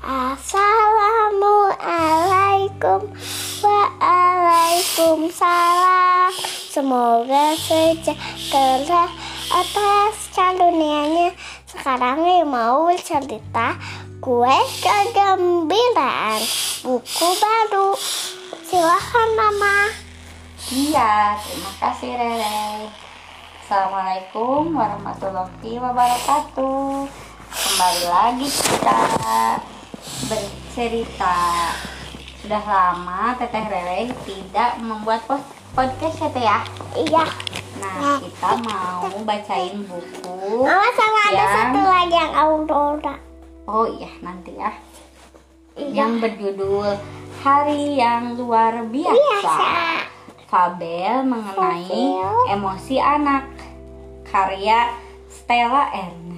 Assalamualaikum Waalaikumsalam. Semoga sejahtera atas calonnya Sekarang mau cerita Kue kegembiraan. Buku baru. Silahkan Mama. Iya, terima kasih Rere. Assalamualaikum warahmatullahi wabarakatuh. Kembali lagi kita bercerita. Sudah lama Teteh Rere tidak membuat podcast ya Teh ya. Iya Nah, kita mau bacain buku. Mama sama ada Yang- satu lagi yang Aurora Oh iya, nanti ya. Iya Yang berjudul Hari yang Luar Biasa. Biasa Fabel mengenai Fabel. emosi anak karya Stella Ernest.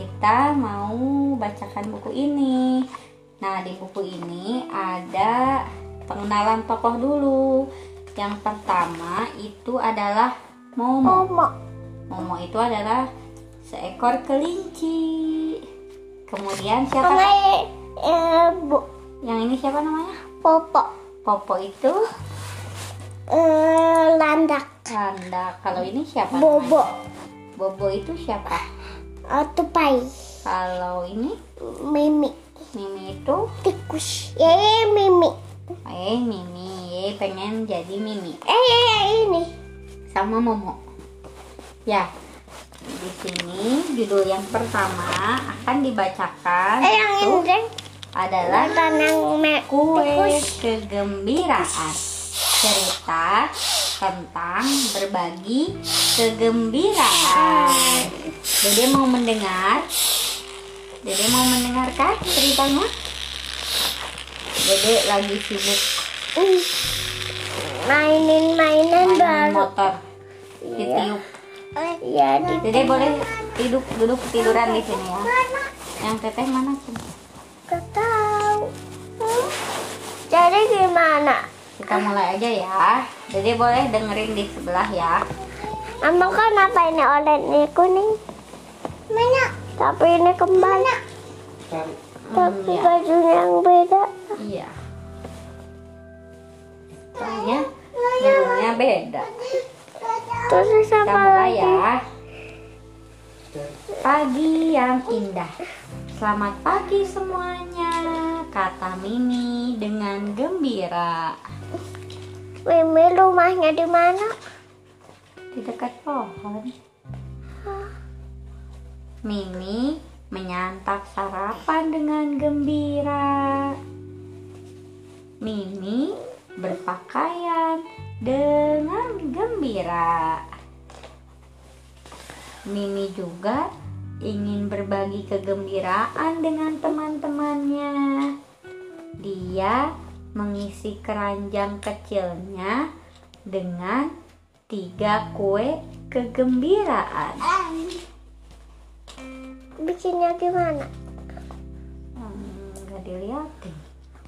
Kita mau bacakan buku ini. Nah, di buku ini ada pengenalan tokoh dulu. Yang pertama itu adalah Momo. Momo Momo itu adalah seekor kelinci. Kemudian siapa? Sama eh, Bu Yang ini siapa namanya? Popo Popo itu eh, Landak Randa. Kalau ini siapa? Bobo namanya? Bobo itu siapa? Eh, Tupai Kalau ini? Mimi. Mimi itu? Tikus. Ye Mimi. Eh Mimi, ye pengen jadi Mimi. Eh ye, ini. Sama Momo. Ya. Di sini judul yang pertama akan dibacakan Eh yang itu ini deh. adalah me kue kegembiraan. Cerita tentang berbagi kegembiraan. Dede mau mendengar? Dede mau mendengarkan ceritanya? Dede lagi sibuk Ih, Mainin mainan main baru motor. Ditiup. Iya di Dede boleh duduk duduk tiduran di sini ya. Yang teteh mana sih? Gak tahu. Hmm. Jadi gimana? Kita mulai aja ya. Dede boleh dengerin di sebelah ya. Mama kan apa ini oranye ini kuning? Mana? Tapi ini kembali. Tapi Hmm, ya. bajunya yang beda. Iya. Soalnya burungnya beda. Terus Kita apa mulai lagi? ya. Pagi yang indah. Selamat pagi semuanya, kata Mimi dengan gembira. Mimi rumahnya di mana? Di dekat pohon. Mimi menyantap sarapan dengan gembira. Mimi berpakaian dengan gembira. Mimi juga ingin berbagi kegembiraan dengan teman-temannya. Dia mengisi keranjang kecilnya dengan tiga kue kegembiraan. Bikinnya gimana? Hmm, nggak dilihatin.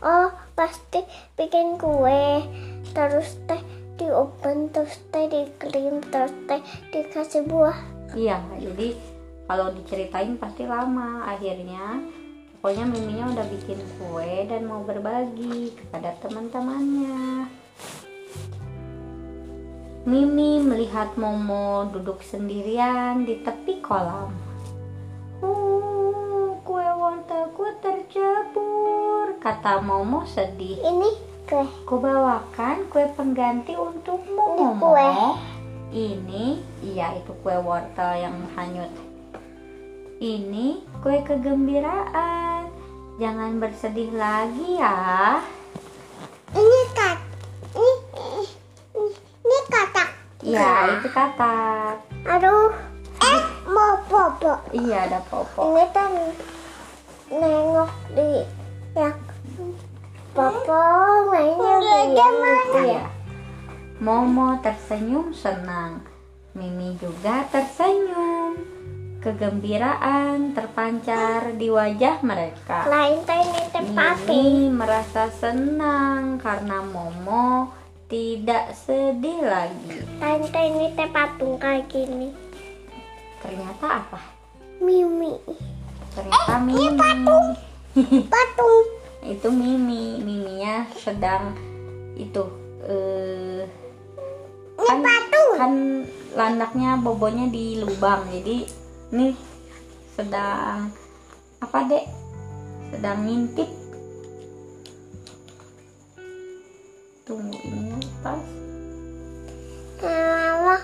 Oh, pasti bikin kue. Terus teh di oven, terus teh di krim, terus teh dikasih buah. Iya, jadi kalau diceritain pasti lama. Akhirnya, pokoknya miminya udah bikin kue dan mau berbagi kepada teman-temannya. Mimi melihat Momo duduk sendirian di tepi kolam. Kata Momo sedih. Ini kue. Kubawakan kue pengganti untukmu, Ini Momo. kue. Ini, iya itu kue wortel yang hanyut. Ini kue kegembiraan. Jangan bersedih lagi ya. Ini kat. Ini, ini, ini katak. Iya, itu katak. Aduh. Eh, mau popo. Iya, ada popo. Ini kan nengok di yang popo mainnya begini. Iya. Momo tersenyum senang. Mimi juga tersenyum. Kegembiraan terpancar di wajah mereka. Lain ini. Mimi merasa senang karena Momo tidak sedih lagi. Lain teh ini teh patung kayak gini. Ternyata apa? Mimi. ternyata Mimi Patung. itu Mimi. Miminya sedang itu eh kan, kan landaknya bobonya di lubang. Jadi ini sedang apa dek? Sedang ngintip. Tunggu ini pas. Mama,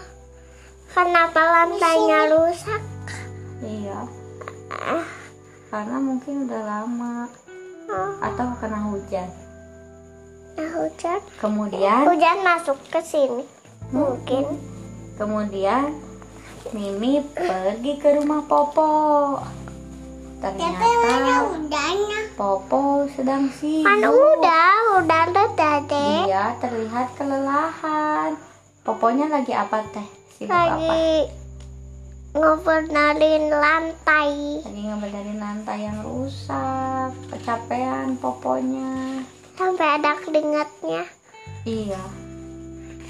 kenapa lantainya rusak? iya. Karena mungkin udah lama atau kena hujan nah hujan. kemudian Hujan masuk ke sini. Mungkin. kemudian Mimi pergi ke rumah Popo ternyata. Popo sedang Kan sibuk udah, udah udah deh. dia terlihat kelelahan Poponya lagi apa teh sibuk apa Lagi ngobrolin lantai. lagi ngebenerin lantai yang rusak kecapean Poponya Sampai ada keringatnya iya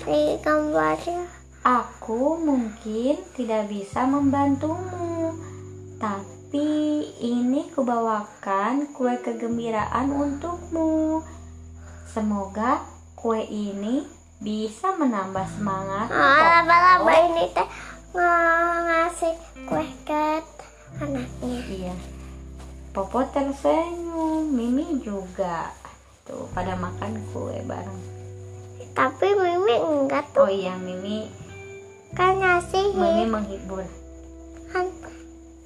di gambarnya. Aku mungkin tidak bisa membantumu, tapi ini kubawakan kue kegembiraan untukmu. Semoga kue ini bisa menambah semangat. Ah, laba-laba ini teh ngasih kue ke anaknya. Iya. Popo tersenyum, Mimi juga. Tuh, pada makan kue bareng. Tapi Mimi enggak Oh tuh iya, Mimi, kan ngasih Mimi menghibur. kan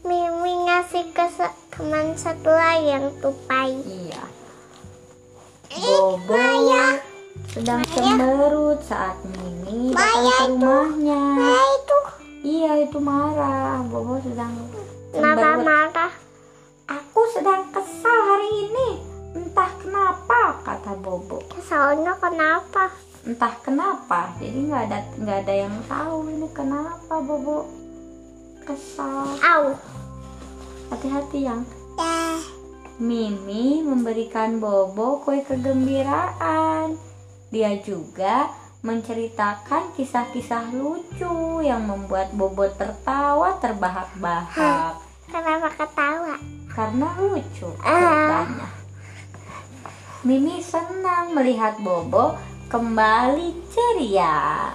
Mimi ngasih ke teman satu yang tupai. Iya. Bobo sedang cemberut saat Mimi datang ke rumahnya. Itu Iya itu marah. Bobo sedang kenapa marah? Aku sedang kesal hari ini. Entah kenapa kata Bobo. Soalnya kenapa? Entah kenapa. Jadi nggak ada nggak ada yang tahu ini kenapa Bobo kesal. Au. Hati-hati yang Mimi memberikan Bobo kue kegembiraan. Dia juga menceritakan kisah-kisah lucu yang membuat Bobo tertawa terbahak-bahak Kenapa ketawa? karena lucu Ah. ceritanya. Mimi senang melihat Bobo kembali ceria.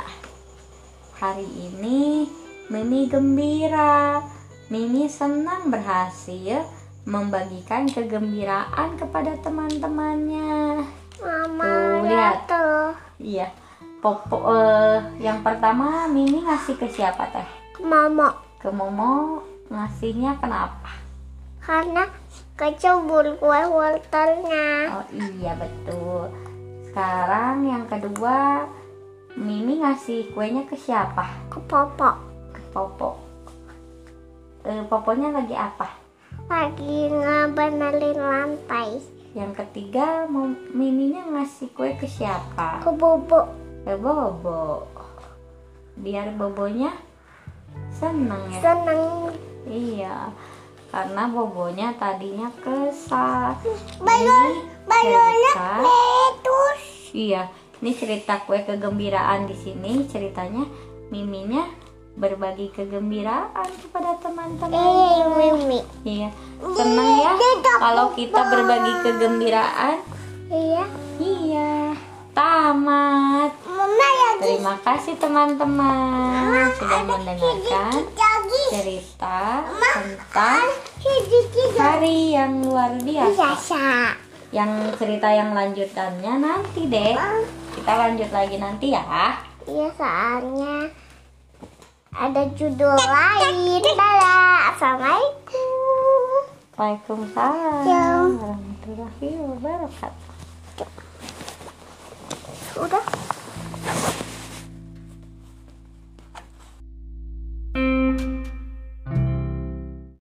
Hari ini Mimi gembira. Mimi senang berhasil membagikan kegembiraan kepada teman-temannya. Mama Tuh, lihat. lihat tuh. Iya. Popo eh, yang pertama Mimi ngasih ke siapa teh? Mama Ke Momo ngasihnya kenapa? karena kecebur kue wortelnya. Oh iya betul. Sekarang yang kedua Mimi ngasih kuenya ke siapa? Ke Popo Ke Popo. Eh, Poponya lagi apa? lagi ngebenerin lantai. Yang ketiga Miminya ngasih kue ke siapa? Ke Bobo Ke Bobo. Biar Bobonya seneng ya. seneng. Iya. Karena Bobonya tadinya kesal. Balon, balonnya meletus. Iya, ini cerita kue kegembiraan di sini ceritanya Miminya berbagi kegembiraan kepada teman-teman. Eh, Mimi. Iya, senang ya kalau kita berbagi kegembiraan. Iya. Iya, tamat. Terima kasih teman-teman sudah mendengarkan cerita tentang hari yang luar biasa. Yang cerita yang lanjutannya nanti deh. Kita lanjut lagi nanti ya. Iya soalnya ada judul lain. Dadah. Assalamualaikum. Waalaikumsalam warahmatullahi wabarakatuh. Udah.